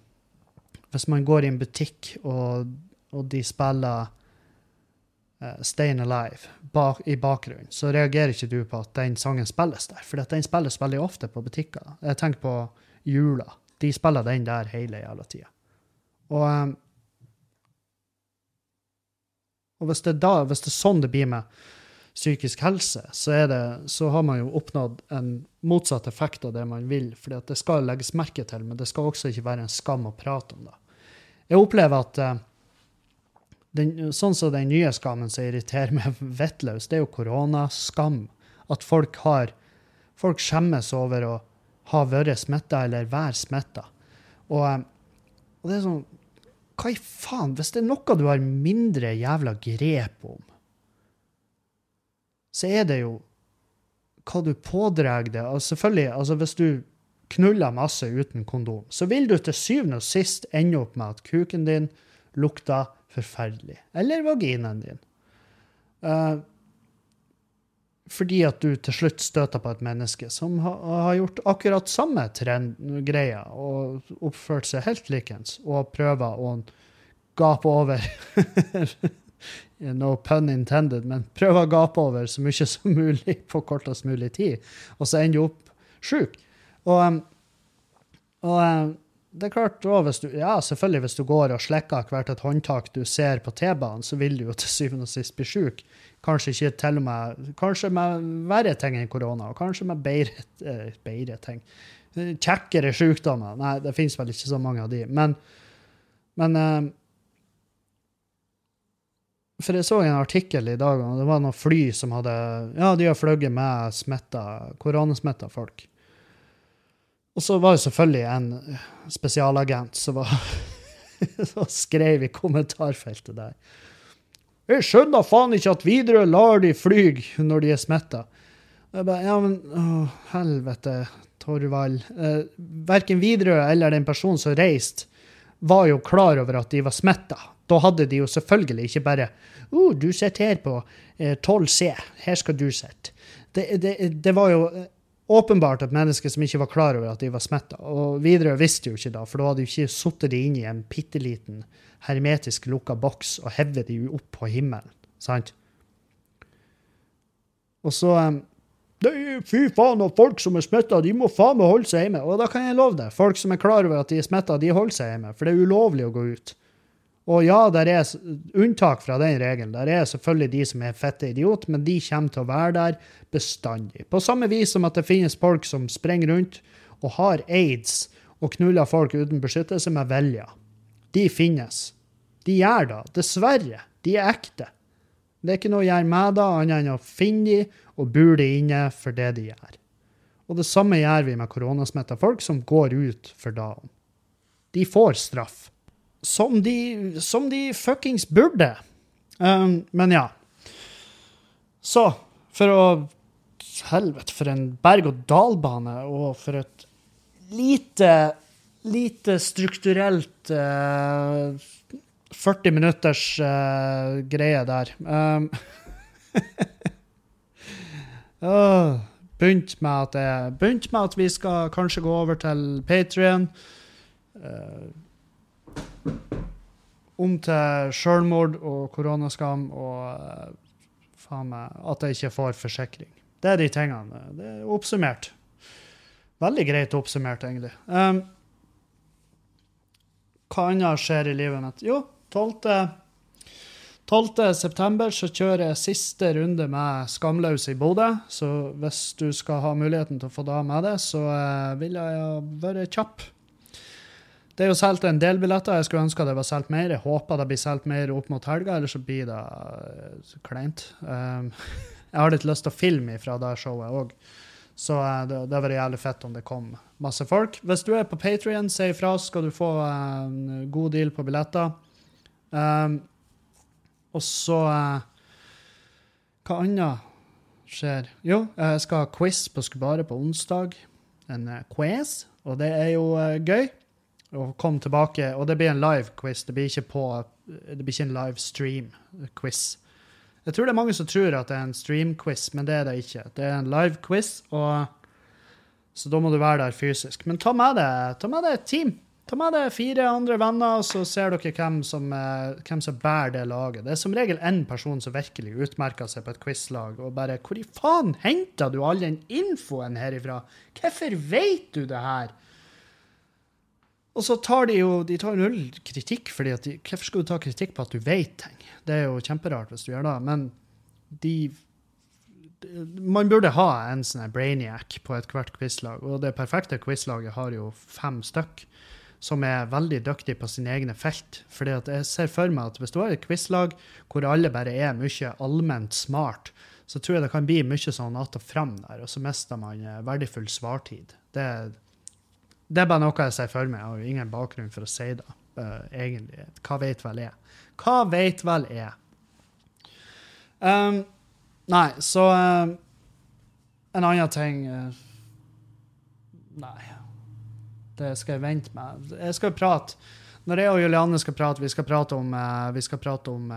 hvis man går i en butikk, og, og de spiller Stayin' Alive bak, i bakgrunnen, så reagerer ikke du på at den sangen spilles der. For den spilles veldig ofte på butikker. Jeg tenker på jula. De spiller den der hele jævla tida. Og eh, og hvis det, da, hvis det er sånn det blir med psykisk helse, så, det, så, har man jo oppnådd en motsatt effekt av det man vil. For det skal legges merke til, men det skal også ikke være en skam å prate om det. Jeg opplever at uh, den, sånn som den nye skammen som irriterer meg vettløst, det er jo koronaskam. At folk har Folk skjemmes over å ha vært smitta eller være smitta. Og, uh, og det er sånn hva i faen? Hvis det er noe du har mindre jævla grep om, så er det jo hva du pådrar deg. Altså selvfølgelig, altså hvis du knuller masse uten kondom, så vil du til syvende og sist ende opp med at kuken din lukter forferdelig. Eller vaginaen din. Uh, fordi at du til slutt støter på et menneske som ha, har gjort akkurat samme greia og oppført seg helt likens, og prøver å gape over No pun intended, men prøver å gape over så mye som mulig på kortest mulig tid, og så ender du opp sjuk. Og, um, og um, det er klart du, ja, selvfølgelig hvis du går og slikker hvert et håndtak du ser på T-banen, så vil du jo til syvende og sist bli sjuk. Kanskje ikke til og med Kanskje med verre ting enn korona, og kanskje med bedre, eh, bedre ting. Kjekkere sykdommer. Nei, det finnes vel ikke så mange av de. Men, men eh, For jeg så en artikkel i dag, og det var noen fly som hadde Ja, de har fløyet med smitta, koronasmitta folk. Og så var det selvfølgelig en spesialagent som, var, som skrev i kommentarfeltet der jeg skjønner faen ikke at Widerøe lar de fly når de er smitta. Ja, men å, helvete, Torvald. Eh, verken Widerøe eller den personen som reiste, var jo klar over at de var smitta. Da hadde de jo selvfølgelig ikke bare oh, du sitter her på eh, 12C, her skal du sitte. Det, det, det, var jo eh, åpenbart et menneske som ikke var klar over at de var smitta. Og Widerøe visste jo ikke da, for da hadde de ikke sittet de inn i en bitte liten hermetisk lukka boks og hevet de opp på himmelen. Sant? Og så um, Fy faen, og folk som er smitta, de må faen meg holde seg hjemme. Og da kan jeg love deg, folk som er klar over at de er smitta, de holder seg hjemme. For det er ulovlig å gå ut. Og ja, der er unntak fra den regelen. Der er selvfølgelig de som er fette idiot, men de kommer til å være der bestandig. På samme vis som at det finnes folk som springer rundt og har aids og knuller folk uten beskyttelse med vilje. De finnes. De gjør det. Dessverre. De er ekte. Det er ikke noe å gjøre med det, annet enn å finne de og bure de inne for det de gjør. Og det samme gjør vi med koronasmitta folk som går ut for dagen. De får straff. Som de, som de fuckings burde. Um, men ja. Så, for å Helvete, for en berg-og-dal-bane, og for et lite Lite strukturelt uh, 40 minutters uh, greie der. Um, oh, begynt med med at vi skal kanskje gå over til Patrion. Uh, om til sjølmord og koronaskam og uh, faen meg at jeg ikke får forsikring. Det er de tingene. Det er oppsummert. Veldig greit oppsummert, egentlig. Um, hva annet skjer i livet mitt? Jo, 12. 12. september så kjører jeg siste runde med Skamløs i Bodø. Så hvis du skal ha muligheten til å få da med det, så uh, vil jeg være kjapp. Det er jo solgt en del billetter. Jeg skulle ønske det var solgt mer. Jeg håper det blir solgt mer opp mot helga, ellers så blir det så kleint. Um, jeg har litt lyst til å filme fra det showet òg. Så uh, det, det vært jævlig fett om det kom masse folk. Hvis du er på Patrion, si ifra, så skal du få en god deal på billetter. Um, og så uh, Hva annet skjer? Jo, jeg skal ha quiz på Skubare på onsdag. En quiz, og det er jo gøy å kom tilbake. Og det blir en live quiz, det blir ikke, på, det blir ikke en live stream-quiz. Jeg tror det er mange som tror at det er en stream-quiz, men det er det ikke. Det er en live quiz, og, så da må du være der fysisk. Men ta med deg, ta med deg et team. Ta med deg fire andre venner, og så ser dere hvem som, eh, hvem som bærer det laget. Det er som regel én person som virkelig utmerker seg på et quizlag, og bare Hvor i faen henter du all den infoen herifra? Hvorfor vet du det her? Og så tar de jo de tar null kritikk, fordi at de, hvorfor skal du ta kritikk på at du vet ting? Det er jo kjemperart hvis du gjør det, men de man burde ha en sånn brainiac på ethvert quizlag, og det perfekte quizlaget har jo fem stykk som er veldig dyktige på sine egne felt. Fordi at jeg ser for meg at hvis du har et quizlag hvor alle bare er mye allment smart, så tror jeg det kan bli mye sånn att og fram der, og så mister man eh, verdifull svartid. Det, det, er bare noe jeg ser for meg. Jeg har jo ingen bakgrunn for å si det, uh, egentlig. Hva vet vel jeg? Hva vet vel jeg? Um, nei, så um, En annen ting uh, Nei, det skal jeg vente med. Jeg skal prate. Når jeg og Julianne skal prate, vi skal prate om, uh, vi skal prate om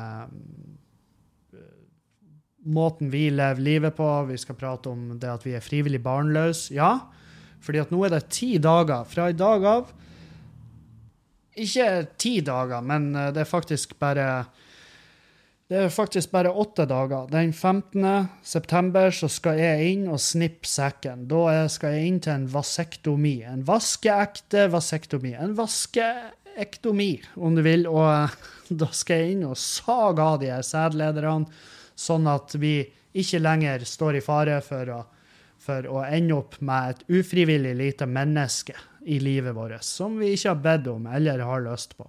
måten vi lever livet på. Vi skal prate om det at vi er frivillig barnløse. Ja, fordi at nå er det ti dager fra i dag av. Ikke ti dager, men uh, det er faktisk bare det er faktisk bare åtte dager. Den 15. september så skal jeg inn og snippe sekken. Da skal jeg inn til en vasektomi. En vaskeekte vasektomi. En vaskeektomi, om du vil. Og eh, da skal jeg inn og sage av de her sædlederne, sånn at vi ikke lenger står i fare for å, for å ende opp med et ufrivillig lite menneske i livet vårt, som vi ikke har bedt om eller har lyst på.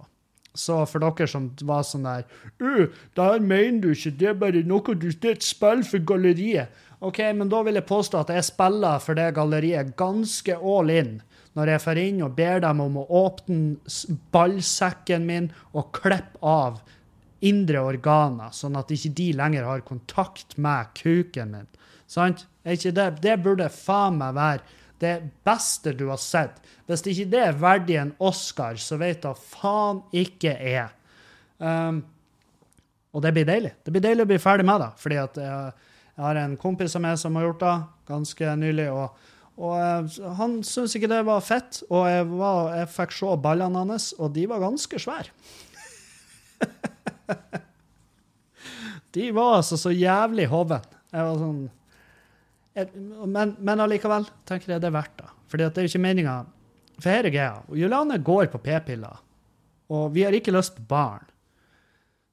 Så for dere som var sånn der uh, Det her mener du ikke, det er bare noe du Det er et spill for galleriet. OK, men da vil jeg påstå at jeg spiller for det galleriet ganske all in. Når jeg får inn og ber dem om å åpne ballsekken min og klippe av indre organer, sånn at ikke de lenger har kontakt med kuken min. Sant? Ikke det? det burde faen meg være det beste du har sett. Hvis ikke det er verdig en Oscar, så vet da faen ikke jeg. Um, og det blir deilig. Det blir deilig å bli ferdig med det. fordi at jeg, jeg har en kompis av meg som har gjort det ganske nylig. og, og uh, Han syntes ikke det var fett, og jeg, var, jeg fikk se ballene hans, og de var ganske svære. de var altså så jævlig hoven. Jeg var sånn men, men allikevel tenker jeg det er verdt det. Fordi det er jo ikke meninga For her er greia. Juliane går på p-piller, og vi har ikke lyst på barn.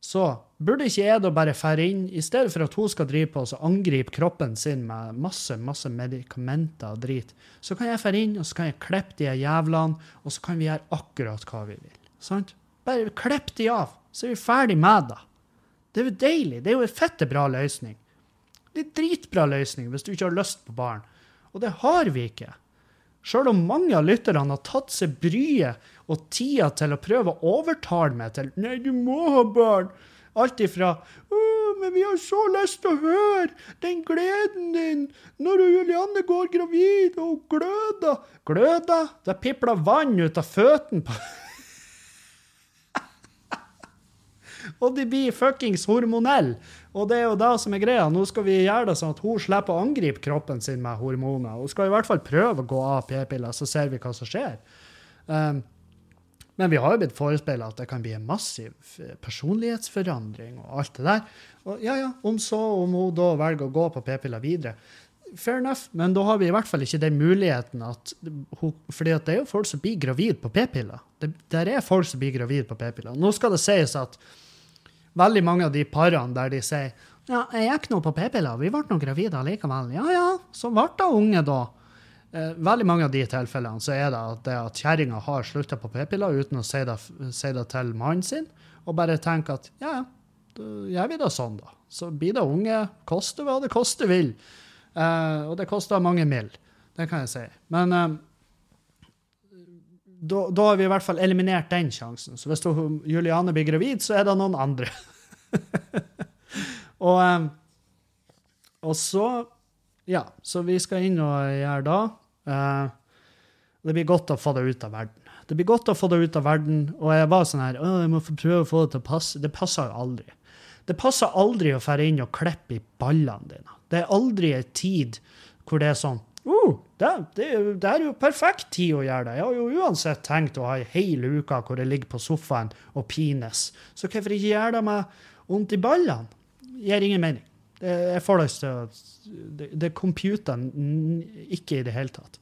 Så burde ikke jeg da bare fære inn, i stedet for at hun skal drive på og angripe kroppen sin med masse masse medikamenter og drit, så kan jeg fære inn og så kan jeg klippe de jævlene, og så kan vi gjøre akkurat hva vi vil. Sant? Bare klipp de av, så er vi ferdig med det. Det er jo deilig. Det er jo en fette bra løsning. Det er dritbra løsning hvis du ikke har lyst på barn. Og det har vi ikke. Sjøl om mange av lytterne har tatt seg bryet og tida til å prøve å overtale meg til Nei, du må ha barn. Alt ifra men vi har så lyst til å høre den gleden din når Julianne går gravid og gløder. Gløder? Det pipler vann ut av føttene på Og de blir fuckings hormonelle. Og det er jo det som er greia. Nå skal vi gjøre det sånn at hun slipper å angripe kroppen sin med hormoner. Hun skal i hvert fall prøve å gå av p-piller, så ser vi hva som skjer. Um, men vi har jo blitt forespeila at det kan bli en massiv personlighetsforandring og alt det der. Og ja, ja, om så om hun da velger å gå på p-piller videre, fair enough, men da har vi i hvert fall ikke den muligheten at hun fordi det er jo folk som blir gravid på p-piller. Det, der er folk som blir gravid på p-piller. Nå skal det sies at veldig mange av de parene der de sier ja, jeg gikk nå på p-piller, vi ble nå gravide allikevel. Ja ja, så ble hun unge da. Eh, veldig mange av de tilfellene så er det at, det at kjerringa har slutta på p-piller uten å si det, si det til mannen sin, og bare tenker at ja, gjør vi det sånn, da. Så blir det unge, koste hva det koste vil. Eh, og det koster mange mill. Det kan jeg si. Men eh, da, har vi i hvert fall eliminert den sjansen. Så hvis Juliane blir gravid, så er det noen andre. og, um, og så Ja, så vi skal inn og gjøre da. Uh, det blir godt å få det ut av verden. Det blir godt å få det ut av verden. Og jeg var sånn her jeg må prøve å få det til å passe. Det passer jo aldri. Det passer aldri å dra inn og klippe i ballene dine. Det er aldri en tid hvor det er sånn uh, det, det, det, er jo perfekt tid å gjøre det. Jeg har jo uansett tenkt å ha ei hel uke hvor jeg ligger på sofaen og pines. Så hvorfor ikke gjøre det med vondt i ballene? Gir ingen mening. Jeg får lyst til å Det, det computeren ikke i det hele tatt.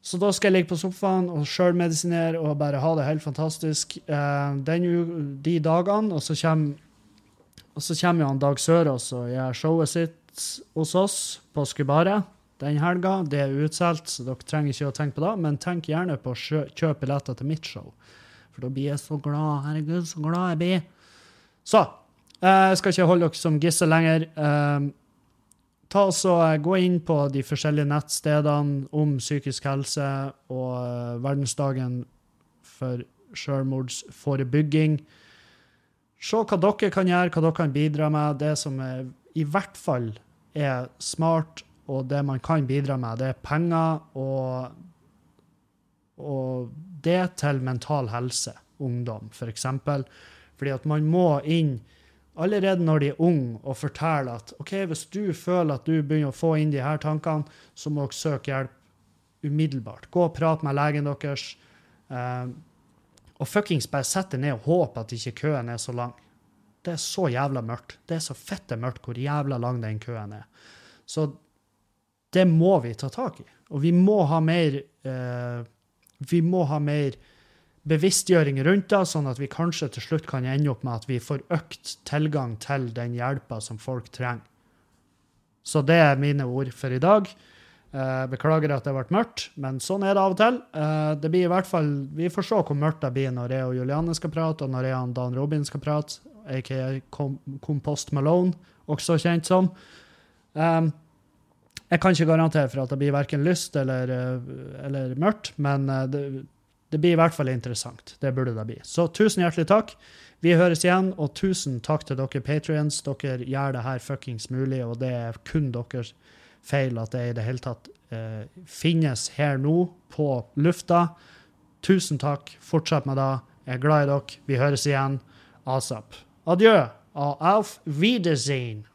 Så da skal jeg ligge på sofaen og sjølmedisinere og bare ha det helt fantastisk eh, den, de dagene. Og så kommer, og så kommer jo han Dag Sørås og gjør showet sitt hos oss på Skubaret den helga. Det er utsolgt, så dere trenger ikke å tenke på det. Men tenk gjerne på å kjøpe billetter til mitt show. For da blir jeg så glad. Herregud, så glad jeg blir. Så eh, jeg skal ikke holde dere som gissel lenger. Eh, ta så Gå inn på de forskjellige nettstedene om psykisk helse og verdensdagen for selvmordsforebygging. Se hva dere kan gjøre, hva dere kan bidra med. Det som er, i hvert fall er smart og det man kan bidra med, det er penger og, og det til mental helse, ungdom f.eks. For Fordi at man må inn allerede når de er unge, og fortelle at OK, hvis du føler at du begynner å få inn de her tankene, så må dere søke hjelp umiddelbart. Gå og prat med legen deres. Eh, og fuckings bare sett deg ned og håpe at ikke køen er så lang. Det er så jævla mørkt. Det er så fitte mørkt hvor jævla lang den køen er. Så det må vi ta tak i. Og vi må ha mer eh, vi må ha mer bevisstgjøring rundt det, sånn at vi kanskje til slutt kan ende opp med at vi får økt tilgang til den hjelpa som folk trenger. Så det er mine ord for i dag. Eh, beklager at det ble mørkt, men sånn er det av og til. Eh, det blir i hvert fall, Vi får se hvor mørkt det blir når jeg og Juliane skal prate, og når jeg og Dan Robin skal prate, aka Kompost Malone, også kjent som. Um, jeg kan ikke garantere for at det blir verken lyst eller, eh, eller mørkt, men eh, det, det, blir i hvert fall interessant. Det burde det bli. Så tusen hjertelig takk. Vi høres igjen, og tusen takk til dere patrions. Dere gjør det her fuckings mulig, og det er kun deres feil at det i det hele tatt eh, finnes her nå, på lufta. Tusen takk. Fortsett med det. Jeg er glad i dere. Vi høres igjen. Asap. Adjø. Auf Wiedersehen.